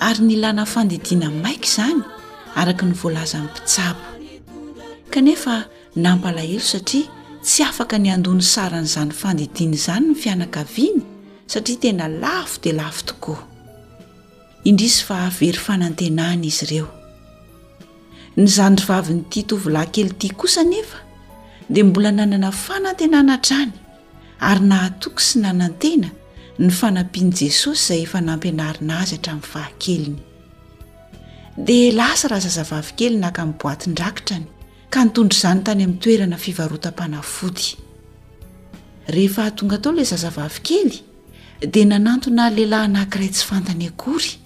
ary nilana fandidiana maika izany araka ny voalazan'ny mpitsabo kanefa nampalahelo satria tsy afaka ny handoa ny saran'izany fandidiana izany ny fianakaviany satria tena lafo dia lafo tokoa indrisy fa very fanantenana izy ireo ny zandry vavin'ity tovolahy kely ity kosa nefa dia mbola nanana fanantenana hatrany ary nahatoky sy nanantena ny fanampian'i Jesosy izay efa nampianarina azy hatramin'ny fahakeliny. Dia lasa razazavavikely naka ny boatin-drakitrany ka nitondra izany tany amin'ny toerana fivarotam-panafody. Rehefa tonga tao ilay zazavavikely dia nanantona lehilahy anankiray tsy fantany akory.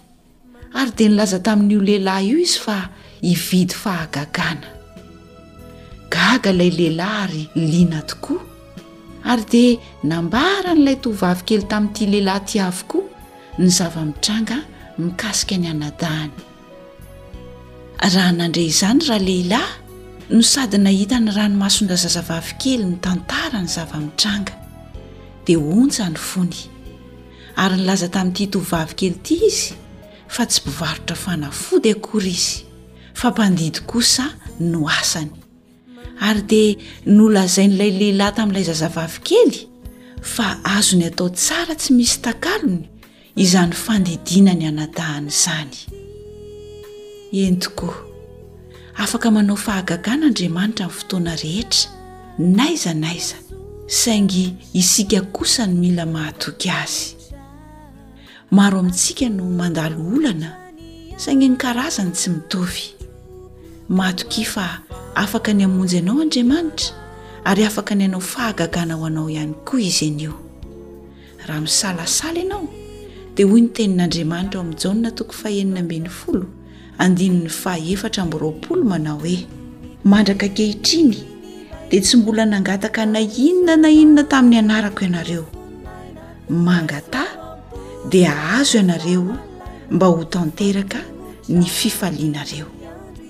ary dia nilaza tamin'io lehilahy io izy fa hividy fahagagana. Gaga ilay lehilahy ary liana tokoa, ary dia nambaran'ilay tovovavy kely tamin'ity lehilahy ity avokoa ny zava-mitranga mikasika ny anadahiny. Raha nandre izany ralehilahy no sady nahita ny ranomason-drazazavavy kely nitantara ny zava-mitranga, dia ontsa ny fony. ary nilaza tamin'ity tovovavy kely ity izy fa tsy mpivarotra fanafody akory izy fa mpandidy kosa no asany ary dia nolazain'ilay lehilahy tamin'ilay zazavavy kely fa azony atao tsara tsy misy takalony izany fandidiana ny anadahany izany eny tokoa Afaka manao fahagagana Andriamanitra amin'ny fotoana rehetra, n'aiza n'aiza, saingy isika kosa no mila mahatoky Azy. Maro amintsika no mandalo olana, saingy ny karazany tsy mitovy. Matokia fa afaka ny hamonjy anao Andriamanitra, ary afaka ny hanao fahagagana ho anao ihany koa Izy anio. Raha misalasala ianao, dia hoy ny tenin'Andriamanitra ao amin'ny Jaona toko fahenina ambin'ny folo, andininy fahaefatra amby roapolo manao hoe, Mandraka ankehitriny dia tsy mbola nangataka na inona na inona tamin'ny anarako ianareo. Mangataha dia hahazo ianareo mba ho tanteraka ny fifalianareo.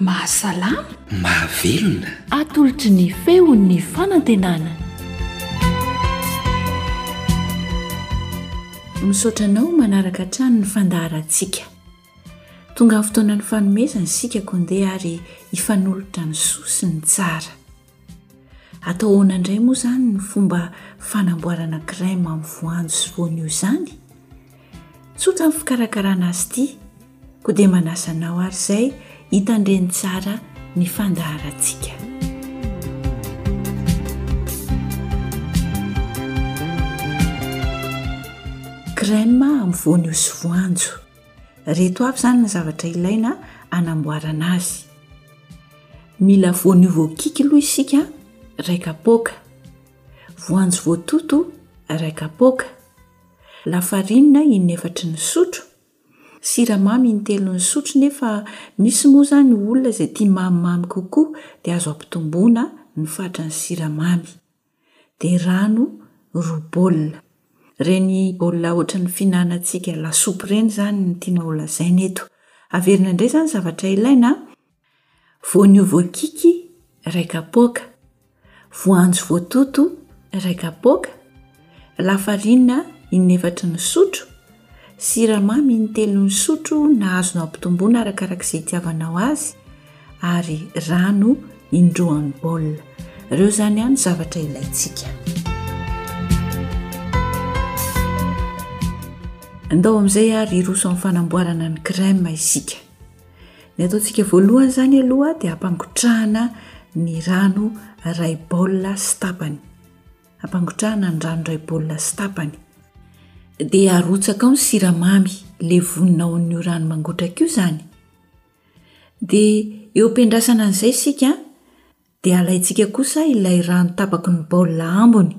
Mahasalama. Mahavelona. Atolotry ny feon'ny fanantenana. Misaotra anao manaraka hatrany ny fandaharantsika. Tonga ny fotoanan'ny fanomezana isika koa ndeha ary hifanolotra ny soa sy ny tsara. Atao ahoana indray moa izany ny fomba fanamboarana crème amin'ny voanjo sy voanio izany? Tsotra ny fikarakarana azy ity, koa dia manasa anao ary izay hitandreny tsara ny fandaharantsika. Crème amin'ny voanio sy voanjo. Reto avy izany ny zavatra ilaina anamboarana azy. Mila voanio voakiky aloha isika, iray kapoaka. Voanjo voatoto, iray kapoaka. Lafarinina in-efatry ny sotro. Siramamy in-telo ny sotro nefa misy moa izany olona izay tia mamimamy kokoa dia azo ampitomboina ny fatran'ny siramamy. dia rano roa baolina. Ireny baolina ohatran'ny fihinanantsika lasopy ireny izany no tiana holazaina eto. Averina indray izany zavatra ilaina, voanio voakiky iray kapoaka, voanjo voatoto iray kapoaka, lafarinina in'efatry ny sotro Siramamy in-telo misotro na azonao ampitomboana arakaraka izay itiavanao azy ary rano in-droa amin'ny bol. Ireo izany ihany ny zavatra ilaintsika. Andao amin'izay ary hiroso amin'ny fanamboarana ny crème isika. Ny ataontsika voalohany izany aloha dia hampangotrahana ny rano iray bol sy tapany. Ampangotrahana ny rano iray baolina sy tapany. Dia arotsaka ao ny siramamy le vonona ao amin'io rano mangotraka io izany. Dia eo am-piandrasana an'izay isika dia alaintsika kosa ilay rano tapaky ny baolina ambony.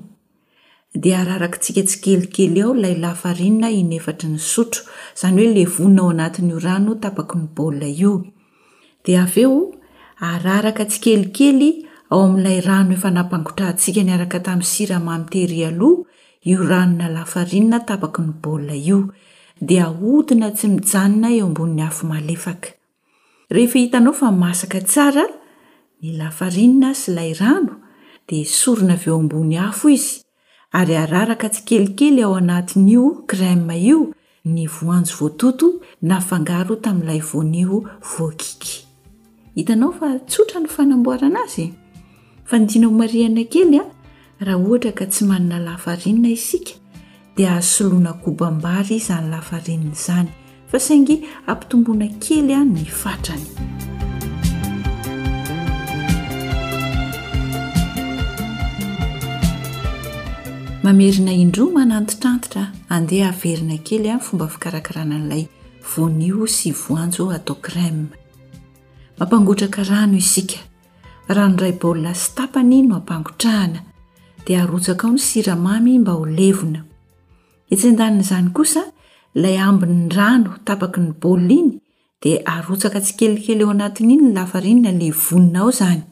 Dia ararakitsika tsikelikely ao ilay lafarinina inefatry ny sotro, izany hoe le vonona ao anatin'io rano tapaky ny baolina io. Dia avy eo, araraka tsikelikely ao amin'ilay rano efa nampangotrahantsika niaraka tamin'ny siramamy tery aloha io ranona lafarinina tapaky ny bol io, dia ahodina tsy mijanona eo ambonin'ny afo malefaka. Rehefa hitanao fa masaka tsara ny lafarinina sy ilay rano, dia esorina avy eo ambony afo izy, ary araraka tsikelikely ao anatin'io crème io ny voanjo voatoto nafangaro tamin'ilay voanio voakiky. Hitanao fa tsotra ny fanamboarana azy? Fandiana ho marihana kely a, raha ohatra ka tsy manana lafarinina isika dia azo soloina kobam-bary izany lafarinina izany. fa saingy ampitomboina kely ny fatrany. Mamerina indroa manantitrantitra, andeha averina kely ny fomba fikarakarana an'ilay voanio sy voanjo atao crème. Mampangotraka rano isika. Rano iray bol sy tapany no ampangotrahana, dia arotsaka ao ny siramamy mba ho levona. Etsy an-danin'izany kosa, ilay ambin'ny rano tapaky ny baolina iny dia arotsaka tsikelikely ao anatin'iny ny lafarinina levonina ao izany.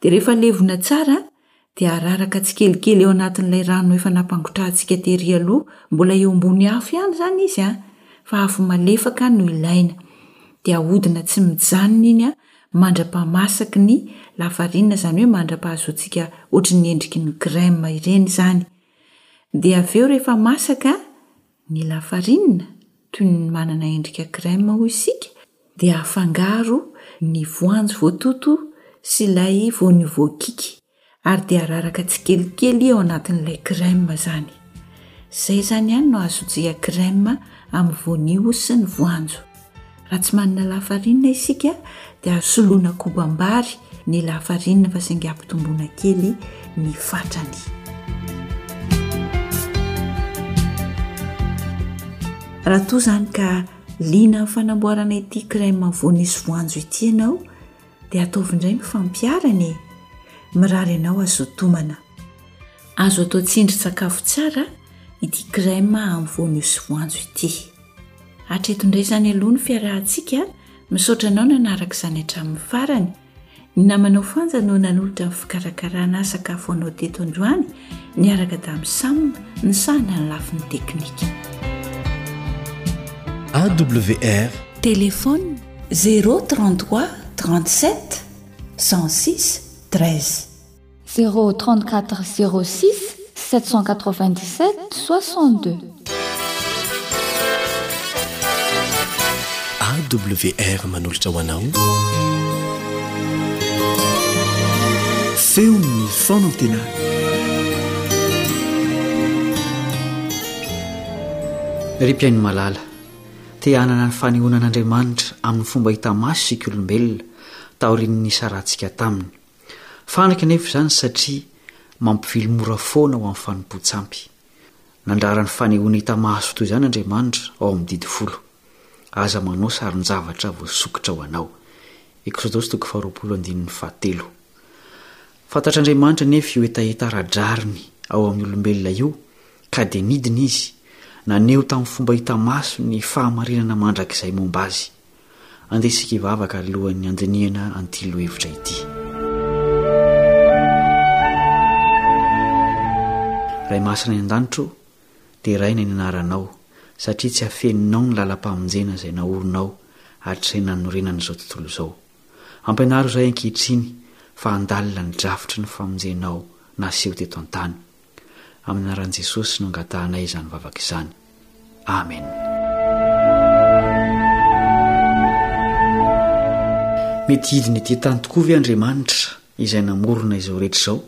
Dia rehefa levona tsara dia araraka tsikelikely ao anatin'ilay rano efa nampangotrahantsika tery aloha, mbola eo ambony afo ihany izany izy an, fa afo malefaka no ilaina. Dia ahodina tsy mijanona iny mandra-pahamasaky ny lafarinina, izany hoe mandra-pahazoantsika ohatry ny endriky ny crème ireny izany. Dia avy eo rehefa masaka ny lafarinina, toy ny manana endrika crème hoy isika, dia afangaro ny voanjo voatoto sy ilay voanio voakiky ary dia araraka tsikelikely ao anatin'ilay crème izany. Izay izany ihany no azo tsiahy crème amin'ny voanio sy ny voanjo. Raha tsy manana lafarinina isika dia azo soloina kobam-bary ny lafarinina fa saingy ampitomboina kely ny fatrany. Raha toa izany ka liana amin'ny fanamboarana ity crème voanio voanjo ity ianao dia ataovy indray ny fampiharana e! Mirary anao hazotomana. Azo atao tsindrin-tsakafo tsara ity crème amin'ny voanio sy voanjo ity. Hatreto indray izany aloha ny fiarahantsika, misaotra anao nanaraka izany hatramin'ny farany. Ny namanao Fanja no nanolotra ny fikarakarana sakafo anao teto androany niaraka tamin'i Sam nisahana ny lafiny teknika. AWR Téléphone 033 37 106 13 Zéro trente quatre zéro six sept cent quatre vingt dix sept soixante deux. AWR manolotra ho anao feon'ny fanantenana. Ry mpihaino malala, te hanana ny fanehoana an'Andriamanitra amin'ny fomba hita maso isika olombelona taorian'ny nisarahantsika taminy. Fanaky anefa izany satria mampivily mora foana ho an'ny fanompoan-tsampy. Nandrara ny fanehoana hita maso toy izany Andriamanitra ao amin'ny Didy folo, Aza manao sarin-javatra voasokitra ho anao. Eksodosy toko faharoapolo andininy fahatelo. Fantatr'Andriamanitra anefa io hetaheta ara-drariny ao amin'ny olombelona io ka dia nidina izy, naneho tamin'ny fomba hita maso ny fahamarinana mandrakizay momba azy. Andeha isika hivavaka alohan'ny handinihana an'ity lohevitra ity. Ray masina any an-danitro, deraina ny anaranao satria tsy afeninao ny lalam-pamonjena izay naorinao hatrizay nanorenana izao tontolo izao. Ampianaro izahay ankehitriny fa handalina ny drafitry ny famonjenao naseho teto an-tany. Amin'ny anaran'i Jesosy no angatahanay izany vavaka izany. Amen. Mety hidina ity tany tokoa ve Andriamanitra izay namorona izao rehetra izao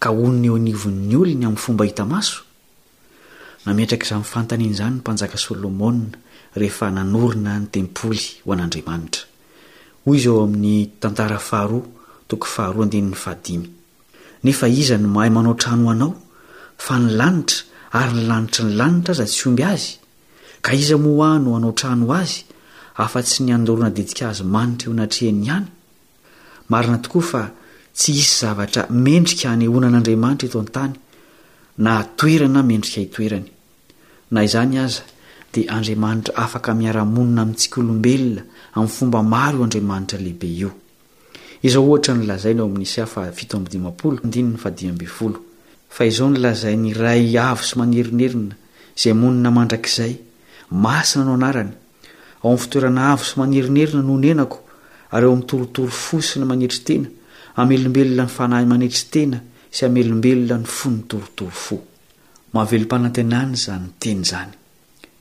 ka honina eo anivon'ny olony amin'ny fomba hita maso? Nametraka izany fanontaniana izany ny mpanjaka Solomona rehefa nanorina ny tempoly ho an'Andriamanitra. Hoy izy ao amin'ny Tantara faharoa, toko faharoa andininy fahadimy. Nefa iza no mahay manao trano ho anao fa ny lanitra ary ny lanitry ny lanitra aza tsy omby azy? Ka iza moa hoa no hanao trano ho azy afa-tsy ny handorona didika azy manitra eo anatrehany ihany? Marina tokoa fa tsy hisy zavatra mendrika hanehoana an'Andriamanitra eto an-tany na toerana mendrika hitoerany. Na izany aza dia Andriamanitra afaka miara-monina amintsika olombelona amin'ny fomba maro io Andriamanitra lehibe io. Izao ohatra no lazainy ao amin'ny Isa faha fito amby dimampolo, andininy faha dimy ambin'ny folo, Fa izao no lazain'ny Ray avo sy manerinerina, izay monina mandrakizay, Masina no anarany, Ao amin'ny fitoerana avo sy manerinerina no onenako, ary ao amin'ny torotoro fo sy ny manetry tena, hamelombelona ny fanahy manetry tena sy hamelombelona ny fon'ny torotoro fo. Mahavelom-panantenana izany teny izany.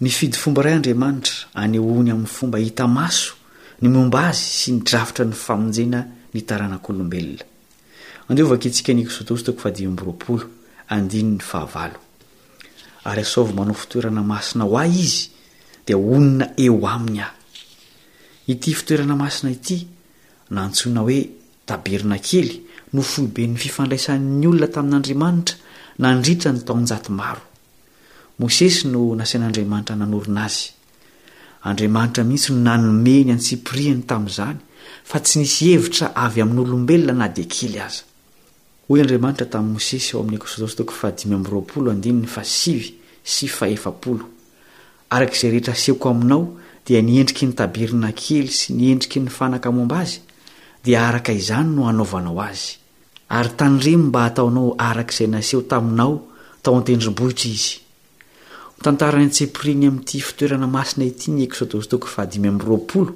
Nifidy fomba iray Andriamanitra anehoany amin'ny fomba hita maso ny momba Azy sy ny drafitra ny famonjena ny taranak'olombelona. Andeha ho vakintsika ny Eksodosy toko fahadimy amby roapolo, andininy fahavalo. Ary asaovy manao fitoerana masina ho ahy izy, dia honina eo aminy aho. Ity fitoerana masina ity, na antsoina hoe tabernakely, no foiben'ny fifandraisan'ny olona tamin'Andriamanitra nandritra ny taonjato maro. Mosesy no nasain'Andriamanitra nanorina azy. Andriamanitra mihitsy no nanome ny antsipiriany tamin'izany fa tsy nisy hevitra avy amin'olombelona na dia kely aza. Hoy Andriamanitra tamin'i Mosesy ao amin'ny Eksodos toko fahadimy amby roapolo andininy fahasivy sy fahefapolo, Araka izay rehetra asehoko aminao dia ny endriky ny tabernakely sy ny endriky ny fanaka momba azy dia araka izany no hanaovanao azy. ary taniremo mba hataonao araka izay naseho taminao tao an-tendrombohitra izy. Ho tantaran'ny antsipiriany amin'ity fitoerana masina ity ny Eksodosy toko fahadimy amby roapolo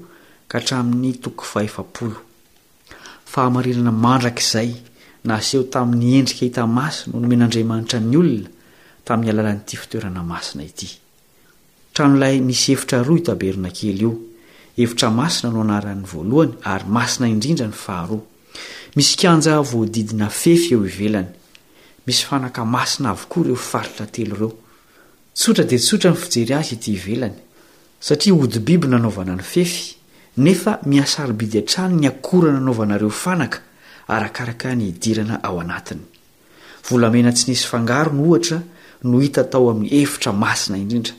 ka hatramin'ny toko fahefapolo. Fahamarinana mandrakizay naseho tamin'ny endrika hita maso no nomen'Andriamanitra ny olona tamin'ny alalan'ity fitoerana masina ity. Trano lay misy efitra roa io tabernakely io. Efitra masina no anaran'ny voalohany ary masina indrindra ny faharoa. Misy kianja voadidina fefy eo ivelany. Misy fanaka masina avokoa ireo faritra telo ireo. Tsotra dia tsotra ny fijery azy ety ivelany, satria hodi-biby nanaovana ny fefy, nefa mihasarobidy hatrany ny akora nanaovana ireo fanaka, arakaraka ny hidirana ao anatiny. Volamena tsy nisy fangarony, ohatra, no hita tao amin'ny efitra masina indrindra.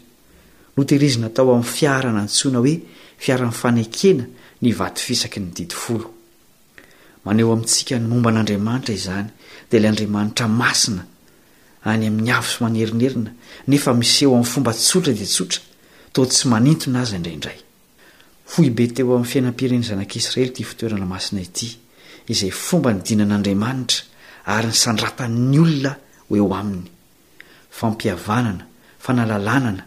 Notehirizina tao amin'ny fiara nantsoina hoe fiaran'ny fanekena ny vatofisaky ny didy folo. Maneho amintsika ny momba an'Andriamanitra izany, dia ilay Andriamanitra masina, any amin'ny avo sy manerinerina, nefa miseho amin'ny fomba tsotra dia tsotra, toa tsy manintona aza indraindray. Foibe teo amin'ny fiainam-piren'ny Zanak'Israely ity fitoerana masina ity, izay fomba nidinan'Andriamanitra ary nisandratan'ny olona ho eo Aminy. Fampihavanana, fanalalanana,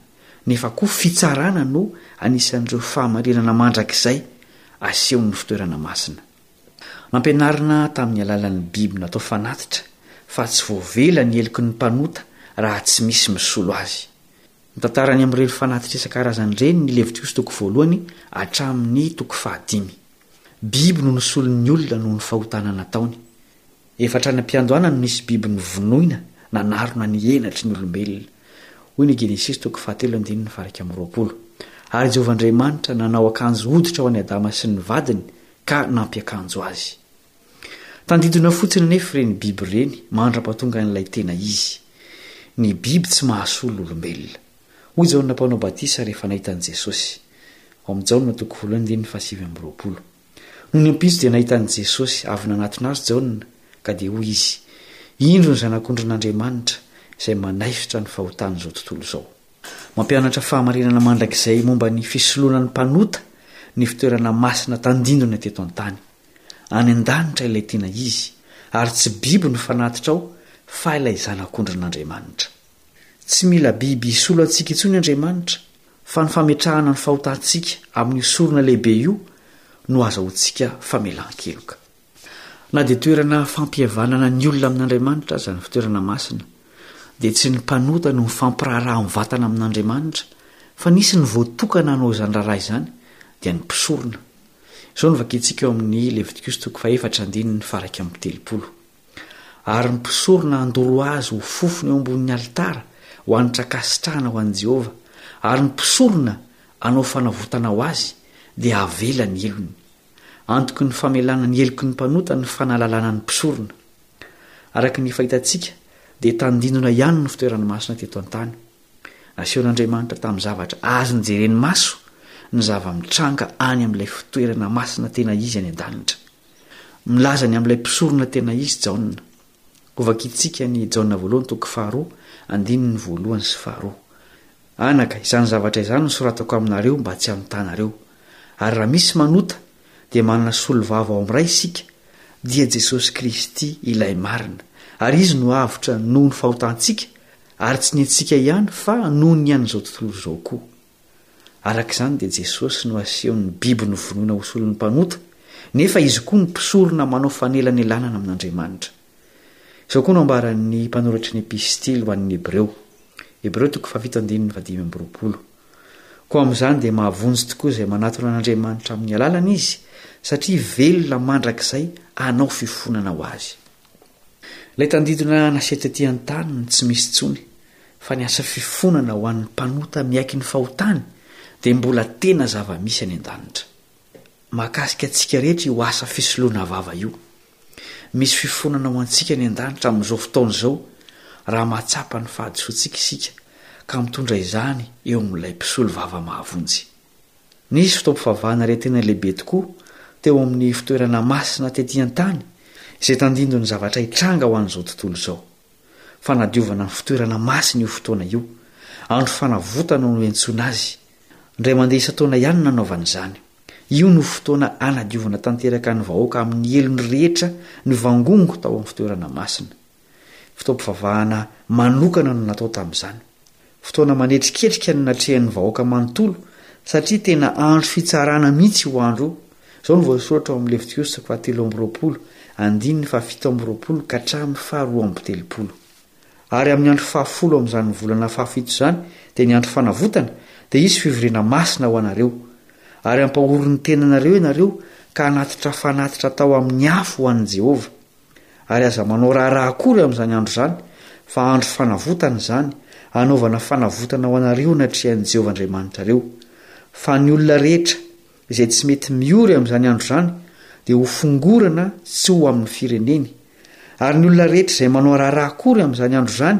nefa koa fitsarana no anisan'ireo fahamarinana mandrakizay asehon'ny fitoerana masina. Nampianarina tamin'ny alalan'ny biby natao fanatitra fa tsy voavela ny heloky ny mpanota raha tsy misy misolo azy. Mitantara ny amin'ireny fanatitra isan-karazany ireny ny Levitiosy toko voalohany hatramin'ny toko fahadimy. Biby no nosolon'ny olona noho ny fahotana nataony. Efa hatrany am-piandohana no nisy biby novonoina nanarona ny henatry ny olombelona. Hoy ny Genesisy toko fahatelo andininy faharaika amby roapolo, Ary Jehovah Andriamanitra nanao akanjo hoditra ho an'i Adama sy ny vadiny ka nampiakanjo azy. Tandindona fotsiny anefa ireny biby ireny mandra-pahatongan'ilay tena izy. Ny biby tsy mahasolo olombelona. Hoy Jaona mpanao batisa rehefa nahita an'i Jesosy. Ao amin'ny Jaona toko voalohany andininy fahasivy amby roapolo. Nony ampitso dia nahita an'i Jesosy avy nanatona azy Jaona ka dia hoy izy, Indro ny Zanak'ondrin'Andriamanitra izay manaisotra ny fahotan'izao tontolo izao. Mampianatra fahamarinana mandrakizay momba ny fisoloana ny mpanota ny fitoerana masina tandindona teto an-tany. Any an-danitra ilay tena izy, ary tsy biby no fanatitra ao fa ilay Zanak'ondrin'Andriamanitra. Tsy mila biby hisolo antsika intsony Andriamanitra, fa ny fametrahana ny fahotantsika amin'io sorona lehibe io no azahoantsika famelan-keloka. Na dia toerana fampihavanana ny olona amin'Andriamanitra aza ny fitoerana masina, dia tsy ny mpanota no mifampiraharaha mivantana amin'Andriamanitra, fa nisy ny voatokana hanao izany raharaha izany, dia ny mpisorona. Izao no vakintsika ao amin'ny Levitikosy toko fahefatra andininy faharaika amby telopolo. Ary ny mpisorona handoro azy ho fofona eo ambonin'ny alitara ho hanitra ankasitrahana ho an'i Jehovah, ary ny mpisorona hanao fanavotana ho azy dia havela ny helony. Antoky ny famelana ny heloky ny mpanota ny fanalalana ny mpisorona. Araka ny efa hitantsika, dia tandindona ihany ny fitoerany masina teto an-tany. Nasehon'Andriamanitra tamin'ny zavatra azony jeren'ny maso ny zava-mitranga any amin'ilay fitoerana masina tena izy any an-danitra. Milaza ny amin'ilay mpisorona tena izy Jaona. Hovakintsika ny Jaona voalohany toko faharoa, andininy voalohany sy faharoa. Anaka, izany zavatra izany no soratako aminareo mba tsy hanontanareo. Ary raha misy manota, dia manana solovava ao amin'ny Ray isika, dia Jesosy Kristy Ilay Marina. Ary Izy no avotra noho ny fahotantsika, ary tsy ny antsika ihany fa noho ny an'izao tontolo izao koa. Araka izany dia Jesosy no asehon'ny biby novonoina ho solon'ny mpanota, nefa Izy koa no mpisorona manao fanelanelanana amin'Andriamanitra. Izao koa no ambaran'ny mpanoratra ny epistily ho an'ny Hebreo. Hebreo toko fahafito andininy fahadimy amby roapolo. Koa amin'izany dia mahavonjy tokoa izay manatona an'Andriamanitra amin'ny alalany izy, satria velona mandrakizay hanao fifonana ho azy. Ilay tandidona nasia tety an-tany no tsy misy intsony, fa ny asa fifonana ho an'ny mpanota miaiky ny fahotany dia mbola tena zava-misy any an-danitra. Mahakasika antsika rehetra io asa fisoloana vava io. Misy fifonana ho antsika any an-danitra amin'izao fotoana izao, raha mahatsapa ny fahadisoantsika isika ka mitondra izany eo amin'ilay mpisolo vava mahavonjy. Nisy fotoam-pivavahana iray tena lehibe tokoa teo amin'ny fitoerana masina tetỳ an-tany izay tandindon'ny zavatra hitranga ho an'izao tontolo izao. Fanadiovana ny fitoerana masina io fotoana io, Andro Fanavotana no niantsoana azy. Indray mandeha isan-taona ihany no nanaovana izany. Io no fotoana hanadiovana tanteraka ny vahoaka amin'ny helony rehetra nivangongo tao amin'ny fitoerana masina. Fotoam-pivavahana manokana no natao tamin'izany. Fotoana manetriketrika no natrehan'ny vahoaka manontolo satria tena andro fitsarana mihitsy io andro io. Izao no voasoratra ao amin'ny Levitiosy fahatelo amby roapolo, andininy fahafito amby roapolo ka hatramin'ny faharoa amby telopolo. Ary amin'ny andro fahafolo amin'izany volana fahafito izany, dia ny andro fanavotana, dia hisy fivoriana masina ho anareo. Ary hampahory ny tenanareo ianareo ka hanatitra fanatitra atao amin'ny afo ho an'i Jehovah. Ary aza manao raharaha akory amin'izany andro izany, fa andro fanavotana izany, hanaovana fanavotana ho anareo ny atrehan'i Jehovah Andriamanitrareo. Fa ny olona rehetra izay tsy mety miory amin'izany andro izany, dia hofongorana tsy ho amin'ny fireneny. Ary ny olona rehetra izay manao raharaha akory amin'izany andro izany,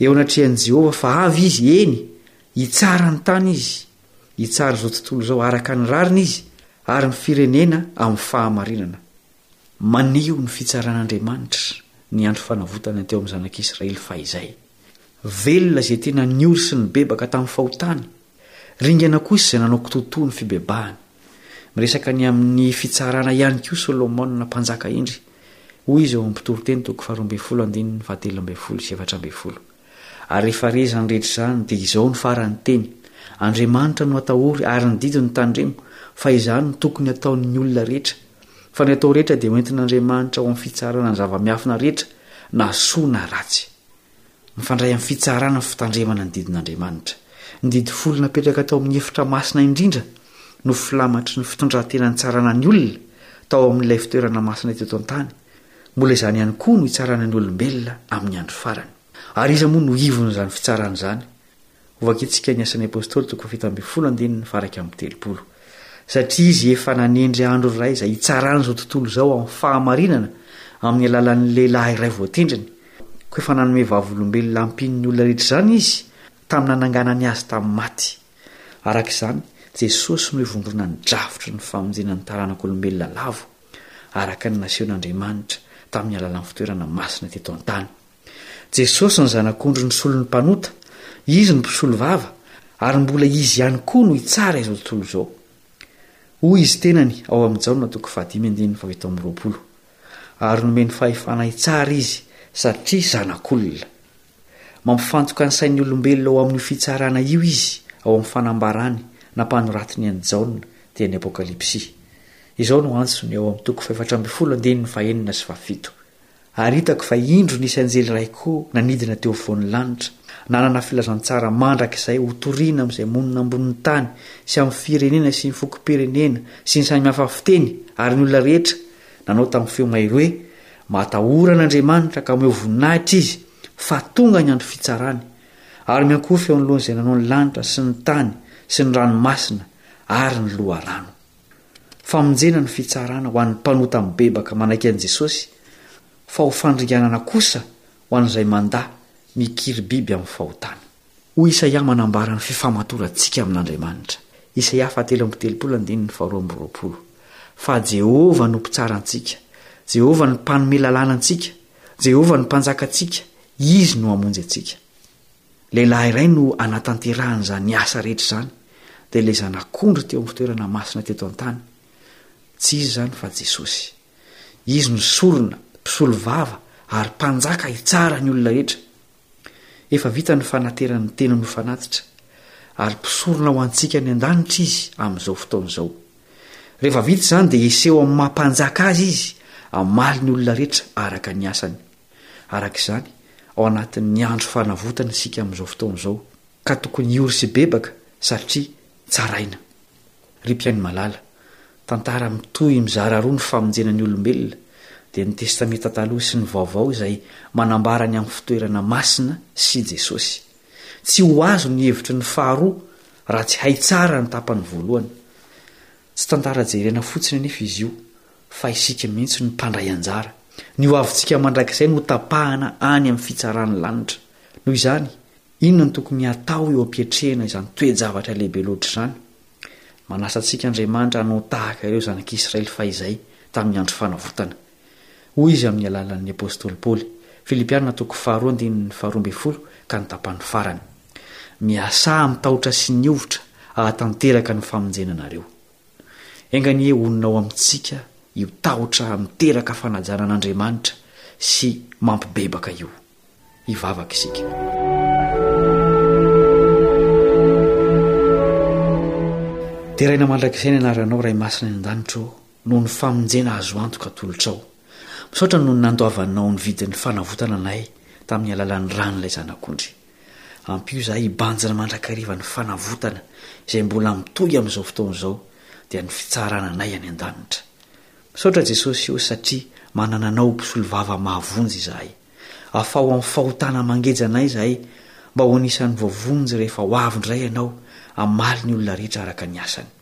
eo anatrehan'i Jehovah fa avy izy, eny, hitsara ny tany izy, hitsara izao tontolo izao araka ny rariny izy ary ny firenena amin'ny fahamarinana. Maneho ny fitsaran'Andriamanitra ny andro fanavotana teo amin'ny zanak'Israely fahizay. Velona izay tena niory sy nibebaka tamin'ny fahotany Ringana kosa izay nanao kitotoa ny fibebahany. Miresaka ny amin'ny fitsarana ihany koa Solomona mpanjaka indry. Hoy izy ao amin'ny Mpitoriteny toko faharoa ambin'ny folo andininy fahatelo ambin'ny folo sy efatra ambin'ny folo. Ary rehefa re izany rehetra izany dia izao no faran'ny teny, Andriamanitra no atahory ary ny didiny tandremo, fa izany no tokony hataon'ny olona rehetra. Fa ny atao rehetra dia hoentin'Andriamanitra ho amin'ny fitsarana ny zava-miafina rehetra na soa na ratsy. Mifandray amin'ny fitsarana ny fitandremana ny didin'Andriamanitra. Ny didy folo napetraka tao amin'ny efitra masina indrindra no filamatry ny fitondran-tena nitsarana ny olona tao amin'ilay fitoerana masina teto an-tany. Mbola izany ihany koa no hitsarana ny olombelona amin'ny andro farany. Ary iza moa no ivon'izany fitsarana izany? Hovakintsika ny Asan'ny Apostoly toko fahafito ambin'ny folo andininy faharaika amby telopolo. Satria izy efa nanendry andro iray izay hitsarany izao tontolo izao amin'ny fahamarinana amin'ny alalan'ny lehilahy iray voatendriny, koa efa nanome vavolombelona ampian'ny olona rehetra izany izy tamin'ny nananganany azy tamin'ny maty. Araka izany, Jesosy no ivondronan'ny drafitry ny famonjena ny taranak'olombelona lavo, araka ny nasehon'Andriamanitra tamin'ny alalan'ny fitoerana masina teto an-tany. Jesosy ny Zanak'ondry nisolo ny mpanota, Izy no mpisolo vava, ary mbola Izy ihany koa no hitsara izao tontolo izao. Hoy Izy tenany ao amin'ny Jaona toko fahadimy andininy fahafito amby roapolo, Ary nomeny fahefana hitsara Izy satria Zanak'olona. Mampifantoka ny sain'ny olombelona ho amin'io fitsarana io Izy ao amin'ny fanambarany nampanoratiny an'i Jaona teny Apokalypsy. Izao no antsony ao amin'ny toko fahefatra ambin'ny folo andininy fahenina sy fahafito, Ary hitako fa indro nisy anjely iray koa nanidina teo afovoan'ny lanitra, nanana filazantsara mandrakizay hotorina amin'izay monina ambonin'ny tany sy amin'ny firenena sy ny fokom-pirenena sy ny samihafa fiteny ary ny olona rehetra, nanao tamin'ny feo mahery hoe, Matahora an'Andriamanitra ka omeo voninahitra Izy, fa tonga ny andro fitsarany. Ary miankohoka eo anoloan'izay nanao ny lanitra sy ny tany sy ny ranomasina ary ny loharano. Famonjena ny fitsarana ho an'ny mpanota mibebaka manaiky an'i Jesosy fa ho fandringanana kosa ho an'izay mandà mikiribiby amin'ny fahotana. Hoy Isaia manambara ny fifamatorantsika amin'Andriamanitra, Isaia fahatelo amby telopolo andininy faharoa amby roapolo, fa Jehovah no mpitsara antsika, Jehovah no mpanome lalàna antsika, Jehovah no mpanjakantsika, izy no hamonjy antsika. Lehilahy iray no anatanterahany izany asa rehetra izany, dia ilay zanak'ondry teo amin'ny fitoerana masina teto an-tany. Tsy izy izany fa Jesosy. Izy no sorona, mpisolo vava, ary mpanjaka hitsara ny olona rehetra. Efa vita ny fanateran'ny tenany ho fanatitra, ary mpisorona ho antsika any an-danitra izy amin'izao fotoana izao. Rehefa vita izany dia hiseho amin'ny maha-mpanjaka azy izy, hamaly ny olona rehetra araka ny asany. Araka izany, ao anatin'ny andro fanavotana isika amin'izao fotoana izao, ka tokony hiory sy bebaka satria tsaraina. Ry mpihaino malala, tantara mitohy mizara roa ny famonjena ny olombelona, dia ny Testamenta Taloha sy ny Vaovao izay manambara ny amin'ny fitoerana masina sy Jesosy. Tsy ho azo ny hevitry ny faharoa raha tsy hay tsara ny tapany voalohany. Tsy tantara jerena fotsiny anefa izy io fa isika mihitsy no mpandray anjara, ny hoavintsika mandrakizay no hotapahana any amin'ny fitsaran'ny lanitra. Noho izany, inona no tokony hatao eo am-piatrehana izany toe-javatra lehibe loatra izany? Manasa antsika Andriamanitra hanao tahaka ireo zanak'Israely fahizay tamin'ny andro fanavotana. Hoy izy amin'ny alalan'ny apostoly Paoly, Filipiana toko faharoa andininy faharoa ambin'ny folo ka ny tapany farany, Miasà amin-tahotra sy niovotra hahatanteraka ny famonjena anareo. Enga anie honina ao amintsika io tahotra miteraka fanajana an'Andriamanitra sy mampibebaka io. Hivavaka isika. Deraina mandrakizay ny anaranao Ray Masina any an-danitra ô, noho ny famonjena azo antoka atolotrao. Misaotra noho ny nandoavanao ny vidin'ny fanavotana anay tamin'ny alalan'ny ran'ilay Zanak'ondry. Ampio izahay hibanjina mandrakariva ny fanavotana izay mbola mitohy amin'izao fotoana izao dia ny fitsarana anay any an-danitra. Misaotra Jesosy o satria manana Anao ho mpisolovava mahavonjy izahay. Afaho amin'ny fahotana mangeja anay izahay mba ho anisan'ny voavonjy rehefa ho avy indray Ianao hamaly ny olona rehetra araka ny asany.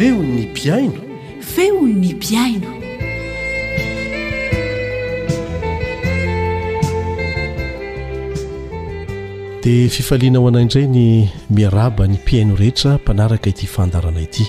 Feon'ny mpihaino. Feon'ny mpihaino. Dia fifaliana ho anay indray ny miarahaba ny mpihaino rehetra mpanaraka ity fandaharana ity.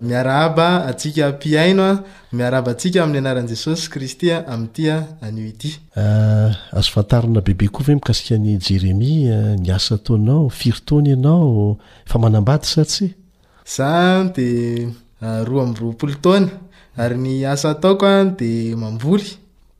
Miarahaba antsika mpihaino a! Miarahaba antsika amin'ny anaran'i Jesosy Kristy a! amin'ity a! anio ity. Ah, azo fantarina bebe koa ve mikasika an'i Jeremia, ny asa ataonao, firy taona ianao, efa manambady sa tsia? Za dia roa amby roapolo taona ary ny asa ataoko dia mamboly.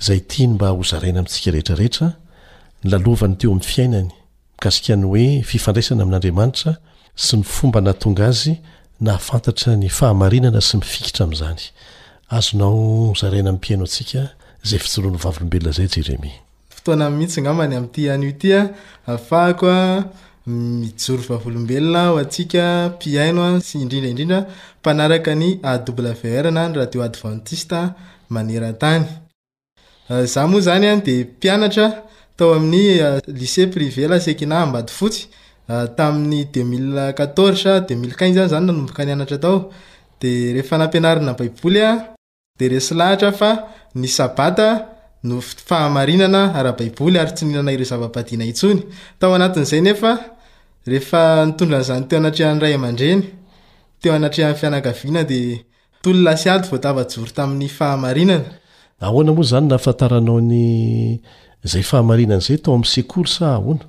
izay tiany mba hozaraina amintsika rehetra rehetra, ny lalovany teo amin'ny fiainany, mikasika ny hoe fifandraisana amin'Andriamanitra sy ny fomba nahatonga azy nahafantatra ny fahamarinana sy mifikitra amin'izany. Azonao zaraina amin'ny mpihaino antsika izay fijoroan'ny vavolombelona izay Jeremia. Fotoana mihitsy angamba ny amin'ity anio ity hahafahako mijoro vavolombelona ho antsika mpihaino sy indrindra indrindra mpanaraka ny AWR na ny Radio Adventiste maneran-tany. Izaho moa izany dia mpianatra tao amin'ny Lycée Privé La Sekina Ambatofotsy tamin'ny 2014 2015 aho izany nanomboka nianatra tao dia rehefa nampianarina Baiboly aho. Dia resy lahatra fa ny Sabata no fahamarinana ara-baiboly ary tsy nihinana ireo zava-badiana intsony. Tao anatin'izay nefa, rehefa nitondra an'izany teo anatrehan'ny ray aman-dreny, teo anatrehan'ny fianakaviana dia tolona sy ady vao tafajoro tamin'ny fahamarinana. Ahoana moa izany no nahafantaranao ny izay fahamarinana izay, tao amin'ny sekoly sa ahoana?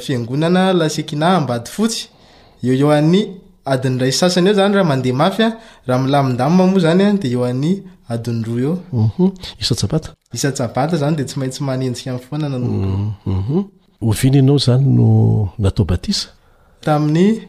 Fiangonana La Shekinah Ambatofotsy, eo eo an'ny adiny iray sy sasany eo zany raha mandeha mafy a, raha milamindamina moa zany a de eo an'ny adiny roa eo. Uhum, isan-tsabata? Isan-tsabata zany de tsy maintsy manenjika ny foana nanomboka. Uhum, uhum. Oviana ianao zany no natao batisa? Tamin'ny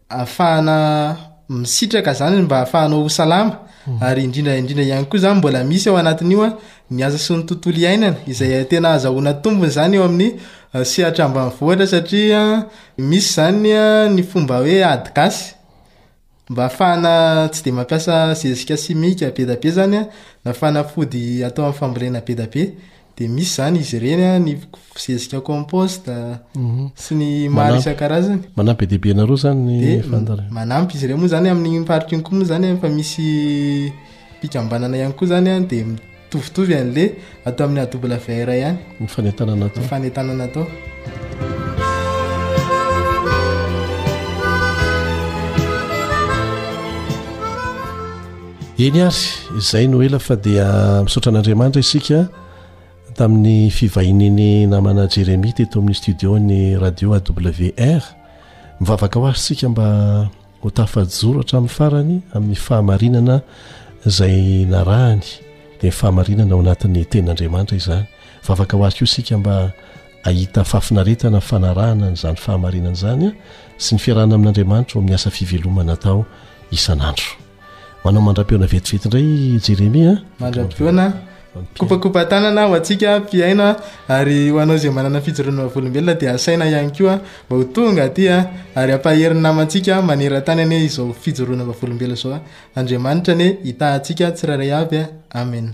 ahafahana misitraka zany mba ahafahanao ho salama mhm. ary indrindra indrindra ihany koa zany mbola misy ao anatin'io a ny asa sy ny tontolo iainana izay tena azahoana tombony zany eo amin'ny euh, sehatra ambanivohitra satria misy zany ny fomba hoe ady gasy mba ahafahana tsy de mampiasa zezika simika be da be zany a na fanafody atao amin'ny fambolena be da be dia misy izany izy ireny ny zezika compost sy ny maro isan-karazany manampy be dia be anareo izany ny fandaharana manampy izy ireny moa izany amin'ny mipariko ihany koa moa izany efa misy mpikambanana ihany koa izany dia mitovitovy an'ilay atao amin'ny AWR ihany ny fanentanana atao ny fanentanana atao Eny ary, izay no ela fa dia misaotra an'Andriamanitra isika tamin'ny fivahinian'ny namana Jeremia teto amin'ny studio-n'ny radio AWR. Mivavaka ho azy isika mba ho tafajoro hatramin'ny farany amin'ny fahamarinana izay narahany, dia ny fahamarinana ao anatin'ny tenin'Andriamanitra izany. Mivavaka ho azy koa isika mba hahita fahafinaretana ny fanarahana an'izany fahamarinana izany sy ny fiarahana amin'Andriamanitra ao amin'ny asa fivelomana atao isan'andro. manao mandra-pihaona vetivety indray jeremia ah. mandra-pihaona kopakopa tanana ho antsika mpiaina ary ho anao izay manana fijoroana vavolombelona dia asaina ihany koa mba ho tonga aty a ary ampahery ny namantsika maneran-tany anie izao fijoroana vavolombelona izao andriamanitra anie hitahantsika tsirairay avy a amen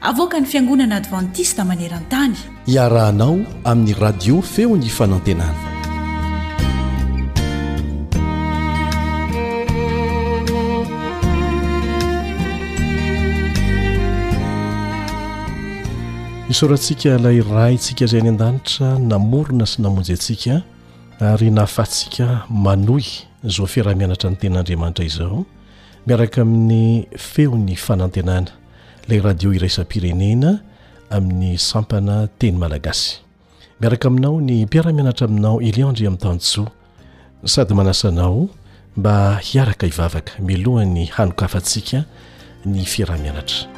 Avoakan'ny Fiangonana Advantista maneran-tany. Iarahanao amin'ny Radio Feon'ny Fanantenana. Isaorantsika ilay raintsika izay any an-danitra namorona sy namonjy antsika ary nahafatsika manohy izao fiarahamianatra ny ten'Andriamanitra izao miaraka amin'ny feon'ny fanantenana. ilay radio iraisam-pirenena amin'ny sampana teny malagasy. Miaraka aminao ny mpiara-mianatra aminao Elian Andriamitanjoa sady manasa anao mba hiaraka hivavaka mialohan'ny hanokafantsika ny fiaraha-mianatra.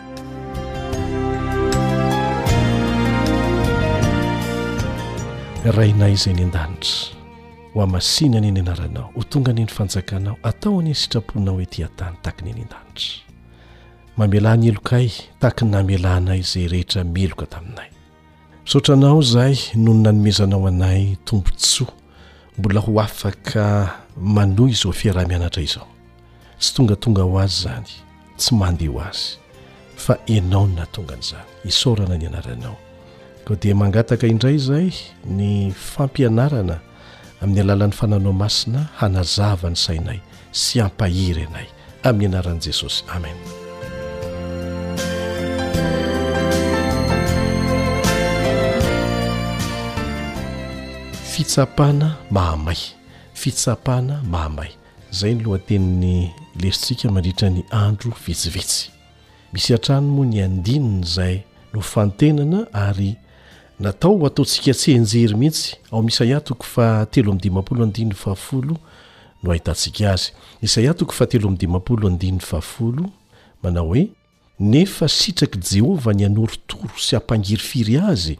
Rainay izay ny an-danitra, ho amasina ny ny anaranao, ho tonga ny ny fanjakanao, atao ny sitraponao ety an-tany takiny ny an-danitra. Mamelà ny helokay tahaka ny namelanay izay rehetra meloka taminay. Misaotra Anao izahay noho ny nanomezanao anay tombontsoa mbola ho afaka manohy izao fiaraha-mianatra izao. Tsy tongatonga ho azy izany, tsy mandeha ho azy, fa Ianao no nahatonga an'izany. Isaorana ny Anaranao. Koa dia mangataka indray izahay ny fampianarana amin'ny alalan'ny Fananao Masina hanazava ny sainay sy hampahery anay. amin'ny anaran'i Jesosy. Amen. fitsapana mahamay fitsapana mahamay izay ny lohatenin'ny lesontsika mandritra ny andro vitsivitsy misy hatrany moa ny andinina izay no fantenana ary natao ho ataontsika tsy enjery mihitsy ao amin'isaiahy toko fa telo amin'ny dimampolo andininy fahafolo no ahitantsika azy. Isaia toko fahatelo amby dimampolo andininy fahafolo manao hoe, Nefa sitrak'i Jehovah ny hanorotoro sy hampangirifiry azy,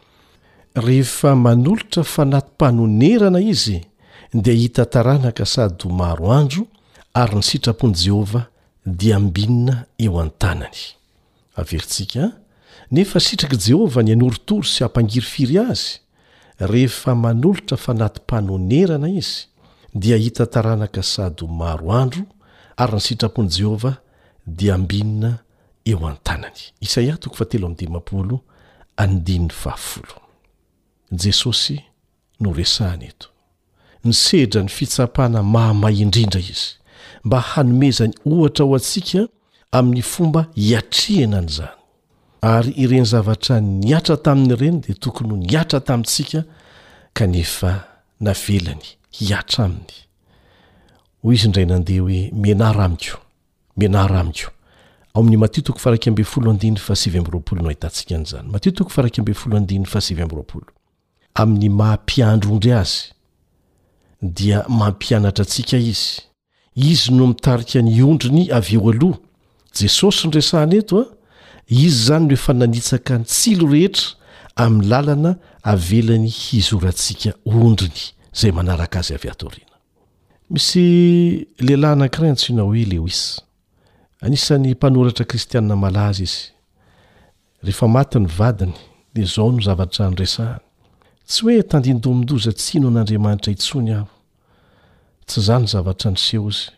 rehefa manolotra fanati-panonerana izy, dia hita taranaka sady ho maro andro, ary ny sitrapon'i Jehovah dia ambinina eo an-tanany. Averintsika, Nefa sitrak'i Jehovah ny hanorotoro sy hampangirifiry azy, rehefa manolotra fanati-panonerana izy, dia hita taranaka sady ho maro andro, ary ny sitrapon'i Jehovah dia ambinina eo an-tanany. Isaia toko fahatelo amby dimampolo, andininy fahafolo. Jesosy no resahana eto. Nisedra ny fitsapana mahamay indrindra izy, mba hanomezany ohatra ho antsika amin'ny fomba hiatrehana an'izany. Ary ireny zavatra niatra taminy ireny dia tokony ho niatra tamintsika kanefa navelany hiatra aminy. Hoy izy indray nandeha hoe, Mianara amiko, mianara amiko. Ao amin'ny Matio toko faha-iraika ambin'ny folo andininy faha-sivy amby roapolo no ahitantsika an'izany. Matio toko faha-iraika ambin'ny folo andininy faha-sivy amby roapolo. Amin'ny maha mpiandry ondry azy, dia mampianatra antsika izy. Izy no mitarika ny ondriny avy eo aloha. Jesosy no resahana eto an! Izy izany no efa nanitsaka ny tsilo rehetra amin'ny lalana avelany hizorantsika ondriny izay manaraka azy avy ato aoriana. Misy lehilahy anankiray antsoina hoe Lewis. Anisan'ny mpanoratra kristiana malaza izy. Rehefa maty ny vadiny dia izao no zavatra niresahany, Tsy hoe tandindomin-doza tsy hino an'Andriamanitra intsony aho. Tsy izany ny zavatra niseho izy,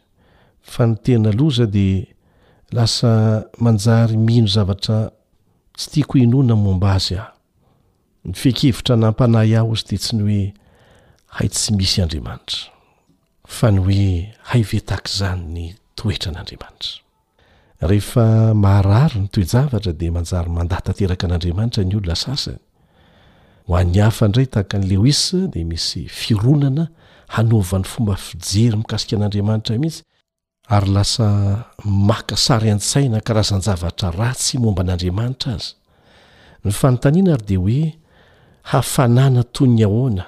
fa ny tena loza dia lasa manjary mino zavatra tsy tiako hinoana momba azy aho. Ny fehin-kevitra nampanahy ahy izy dia tsy ny hoe hay tsy misy Andriamanitra, fa ny hoe hay ve tahaka izany ny toetran'Andriamanitra. Rehefa maharary ny toe-javatra dia manjary mandà tanteraka an'Andriamanitra ny olona sasany. Ho an'ny hafa indray, tahaka an'i Lewis, dia misy fironana hanova ny fomba fijery mikasika an'Andriamanitra mihitsy, ary lasa maka sary an-tsaina karazan-javatra ratsy momba an'Andriamanitra aza. Ny fanontaniana ary dia hoe, Hafanana toy ny ahoana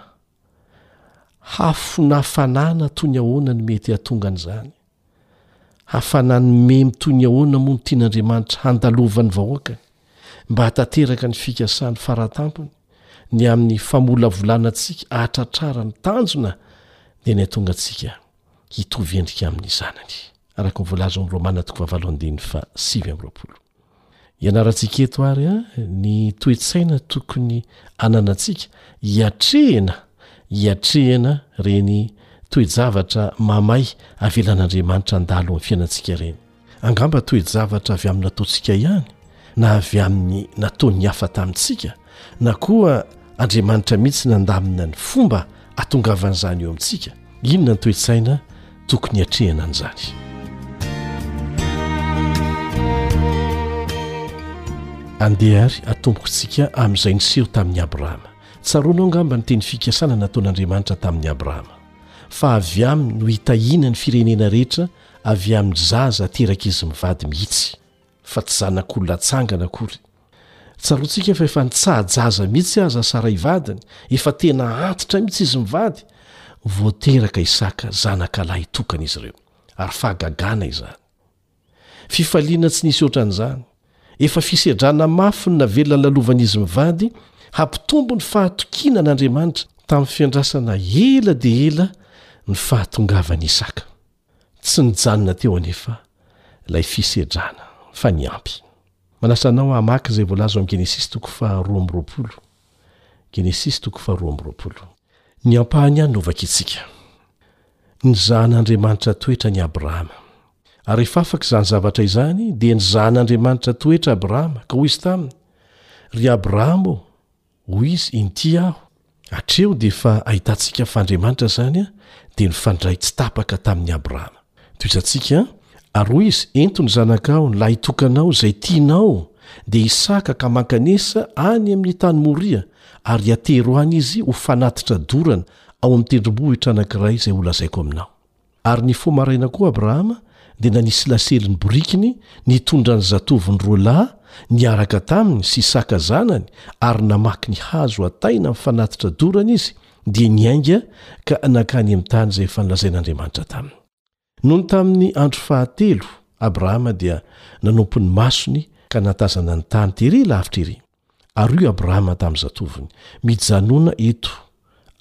Hafonafanana toy ny ahoana no mety hahatonga an'izany? Hafanan'ny memy toy ny ahoana moa no tian'Andriamanitra handalovan'ny vahoakany mba hahatanteraka ny fikasany faratampony ny amin'ny famolavolana antsika hahatratrara ny tanjona dia ny hatonga antsika hitovy endrika amin'ny Zanany, araka ny voalazan'ny Romana toko fahavalo andininy fahasivy amby roapolo. Ianarantsika eto àry ny toe-tsaina tokony ananantsika hiatrehina hiatrehina ireny toe-javatra mahamay avelan'Andriamanitra handalo amin'ny fiainantsika ireny. Angamba toe-javatra avy amin'ny nataontsika ihany, na avy amin'ny nataon'ny hafa tamintsika, na koa Andriamanitra mihitsy nandamina ny fomba hatongavan'izany eo amintsika? Inona ny toe-tsaina tokony hiatrehana an'izany? Andeha àry hatomboko antsika amin'izay niseho tamin'i Abrahama. Tsaroanao angamba ny teny fikasana nataon'Andriamanitra tamin'i Abrahama, fa avy aminy no hitahiana ny firenena rehetra avy amin'ny zaza aterak'izy mivady mihitsy, fa tsy zanak'olona atsangana akory. Tsaroantsika fa efa nitsaha-jaza mihitsy aza Saray vadiny, efa tena antitra mihitsy izy mivady, vao teraka Isaka, zanaka lahy tokana izy ireo. Ary fahagagana izany! Fifaliana tsy nisy ohatran'izany! Efa fisedrana mafy no navelona nalovan'izy mivady hampitombo ny fahatokiana an'Andriamanitra, tamin'ny fiandrasana ela dia ela ny fahatongavan'i Isaka. Tsy nijanona teo anefa ilay fisedrana, fa niampy. Manasa anao hamaky izay voalaza ao amin'ny Genesisy toko faha roa amby roapolo. Genesisy toko faha roa amby roapolo. Ny ampahany ihany no vakintsika. Nizahan'Andriamanitra toetra an'i Abrahama. Ary rehefa afaka izany zavatra izany, dia nizahan'Andriamanitra toetra Abrahama, ka hoy Izy taminy, Ry Abrahama ô! Hoy izy, Inty aho. Hatreo dia efa ahitantsika fa Andriamanitra izany dia nifandray tsy tapaka tamin'i Abrahama. Tohizantsika, Ary hoy izy, Ento ny zanakao, ny lahitokanao izay tianao, dia hisaka ka mankanesa any amin'ny tany Moria, ary hatero any izy ho fanatitra dorana ao amin'ny tendrombohitra anankiray izay holazaiko aminao. Ary nifoha maraina koa Abrahama, dia nanisy lasely ny borikiny, nitondra ny zatovony roa lahy niaraka taminy sy Isaka zanany, ary namaky ny hazo hataina amin'ny fanatitra dorana izy, dia niainga ka nankany amin'ny tany izay efa nolazain'Andriamanitra taminy. Nony tamin'ny andro fahatelo, Abrahama dia nanompo ny masony ka nahatazana ny tany tery lavitra ery. Ary hoy Abrahama tamin'ny zatovony, Mijanòna eto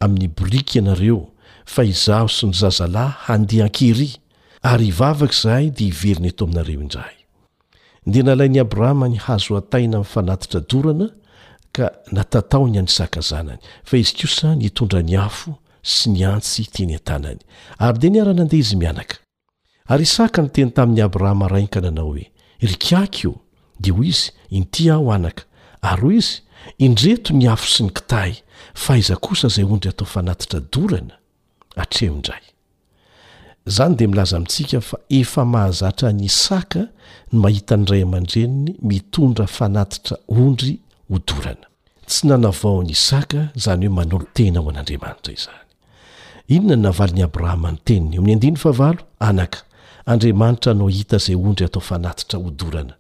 amin'ny biriky ianareo, fa izaho sy ny zazalahy handeha an-kerỳ, ary hivavaka izahay dia hiverina eto aminareo indray. Dia nalain'i Abrahama ny hazo hataina mifanatitra dorana ka natataony an'i Isaka zanany, fa izy kosa nitondra ny afo sy ny antsy teny an-tanany, ary dia niara-nandeha izy mianaka. Ary Isaka niteny tamin' i Abrahama rainy ka nanao hoe, Rikiaky o! Dia hoy izy, Inty aho, anaka. Ary hoy izy, Indreto ny afo sy ny kitahy, fa aiza kosa izay ondry atao fanatitra dorana? Atreho indray. Izany dia milaza amintsika fa efa mahazatra an' Isaka ny mahita ny ray aman-dreniny mitondra fanatitra ondry ho dorana. Tsy nanavao an'i Isaka, izany hoe manolo-tena ho an'Andriamanitra izany. Inona no navalin'i Abrahama ny teniny? Amin'ny andininy fahavalo, Anaka, Andriamanitra anao hita izay ondry atao fanatitra hodorana.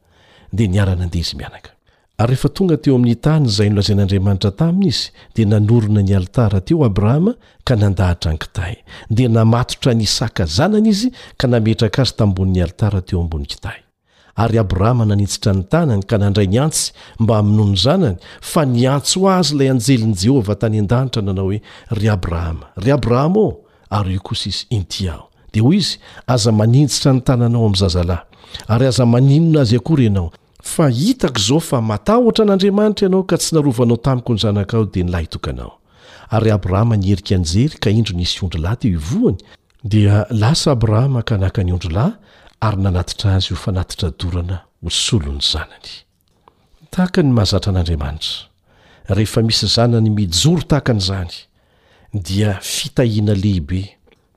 Dia niara-nandeha izy mianaka. Ary rehefa tonga teo amin'ny tany izay nolazain'Andriamanitra taminy izy, dia nanorina ny alitara teo Abrahama ka nandahatra ny kitay. Dia namatotra an'i Isaka zanany izy ka nametraka azy tambonin'ny alitara teo ambony kitay. Ary Abrahama nanitsitra ny tanany ka nandray ny antsy mba hamonoa ny zanany, fa niantso azy ilay anjelin'i Jehovah tany an-danitra nanao hoe, Ry Abrahama, ry Abrahama ô! Ary hoy kosa izy, Inty aho. Dia hoy izy, Aza maninjitra ny tananao amin'ny zazalahy, ary aza maninona azy akory ianao, fa hitako izao fa matahotra an'Andriamanitra ianao ka tsy narovanao tamiko ny zanakao, dia ny lahitokanao. Ary Abrahama nierika anjely, ka indro nisy ondrilahy teo ivohony. Dia lasa Abrahama ka naka ny ondry lahy ary nanatitra azy ho fanatitra dorana ho solon'ny zanany. Tahaka ny mahazatra an'Andriamanitra, rehefa misy zanany mijoro tahaka an'izany, dia fitahiana lehibe,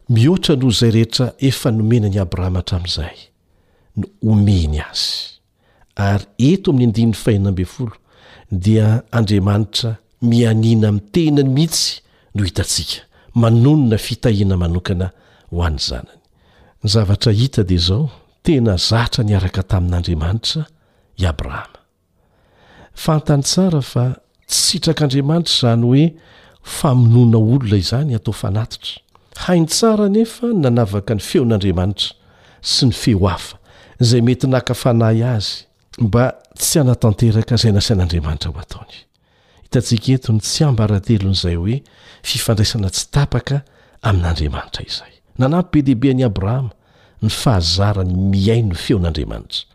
mihoatra noho izay rehetra efa nomena an'i Abrahama hatramin'izay, no homeny azy. Ary eto amin'ny andininy fahenina ambin'ny folo dia Andriamanitra mianiana amin'ny tenany mihitsy no hitantsika, manonona fitahiana manokana ho an'ny zanany. Ny zavatra hita dia izao, tena zatra niaraka tamin'Andriamanitra i Abrahama. Fantany tsara fa Tsy sitrak'Andriamanitra izany hoe famonoana olona izany atao fanatitra. Hainy tsara anefa ny nanavaka ny feon'Andriamanitra sy ny feo hafa, izay mety naka fanahy azy mba tsy hanatanteraka izay nasain'Andriamanitra ho ataony. Hitantsika eto ny tsiambaratelon'izay hoe fifandraisana tsy tapaka amin'Andriamanitra izay. Nanampy be dia be an'i Abrahama ny fahazarany mihaino ny feon'Andriamanitra.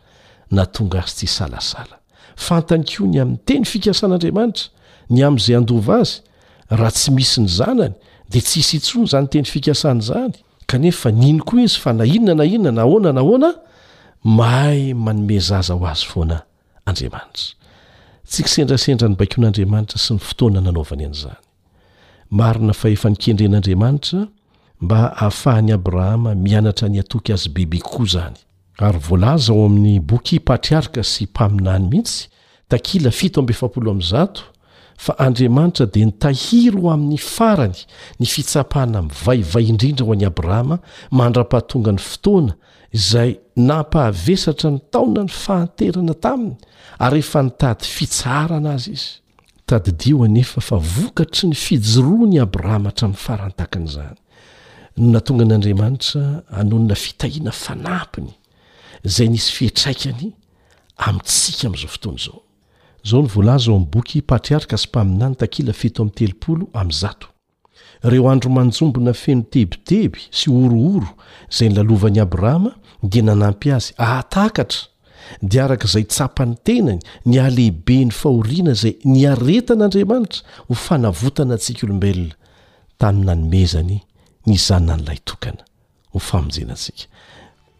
nahatonga azy tsy hisalasala. Fantany koa ny amin'ny teny fikasan'Andriamanitra, ny amin'izay handova azy, raha tsy misy ny Zanany, dia tsy hisy intsony izany teny fikasana izany, kanefa nino koa izy fa na inona na inona, na ahoana na ahoana, mahay manome zaza ho azy foana Andriamanitra. Tsy kisendrasendra ny baikoan'Andriamanitra sy ny fotoana nanaovany an'izany. Marina fa efa nikendren'Andriamanitra mba hahafahan'i Abrahama mianatra ny hatoky Azy bebe kokoa izany. Ary voalaza ao amin'ny boky Patriarka sy Mpaminany mihitsy, takila fito amby efapolo amby zato, fa Andriamanitra dia nitahiry ho amin'ny farany ny fitsapana mivaivay indrindra ho an'i Abrahama mandra-pahatonga ny fotoana izay nampahavesatra ny taonany fahanterana taminy ary efa nitady fitsaharana azy izy. Tadidio anefa fa vokatry ny fijoroan' i Abrahama hatramin'ny farany takan' izany no nahatonga an' Andriamanitra hanonona fitahiana fanampiny izay nisy fiantraikany amintsika amin' izao fotoana izao. Izao no voalaza ao amin'ny boky Patriarka sy Mpaminany, takila fito amby telopolo amby zato. Ireo andro manjombona feno tebiteby sy horohoro izay nolalovan'i Abrahama dia nanampy azy hahatakatra, dia araka izay tsapan'ny tenany, ny halehiben'ny fahoriana izay niaretan'Andriamanitra ho fanavotana antsika olombelona, tamin'ny nanomezany ny Zanany lahitokana. ho famonjena antsika.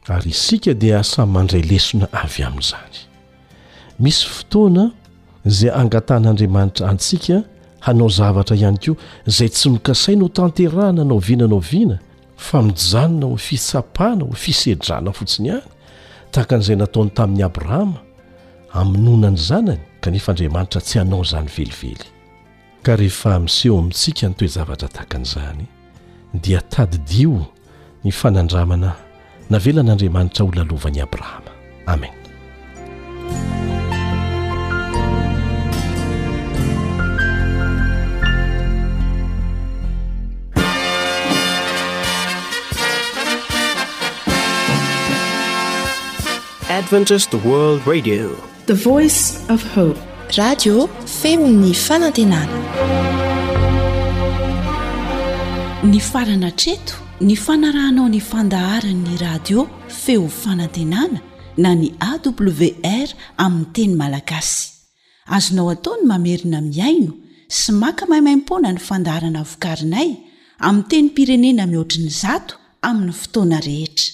Ary isika dia samy mandray lesona avy amin'izany. Misy fotoana izay angatahan'Andriamanitra antsika hanao zavatra ihany koa izay tsy nokasaina ho tanterahina na oviana na oviana, fa mijanona ho fitsapana, ho fisedrana fotsiny ihany, tahaka an'izay nataony tamin'i Abrahama, hamonoana ny zanany, kanefa Andriamanitra tsy hanao izany velively. Ka rehefa miseho amintsika ny toe-javatra tahaka an'izany, dia tadidio ny fanandramana navelan'Andriamanitra holalovan'i Abrahama. Amena. Adventist World Radio. The voice of hope. Radio feon'ny fanantenana. Nifarana hatreto ny fanarahanao ny fandaharan'ny radio feo fanantenana na ny AWR amin'ny teny malagasy. Azonao atao ny mamerina mihaino sy maka maimaimpoana ny fandaharana vokarinay amin'ny tenim-pirenena mihoatry ny zato amin'ny fotoana rehetra.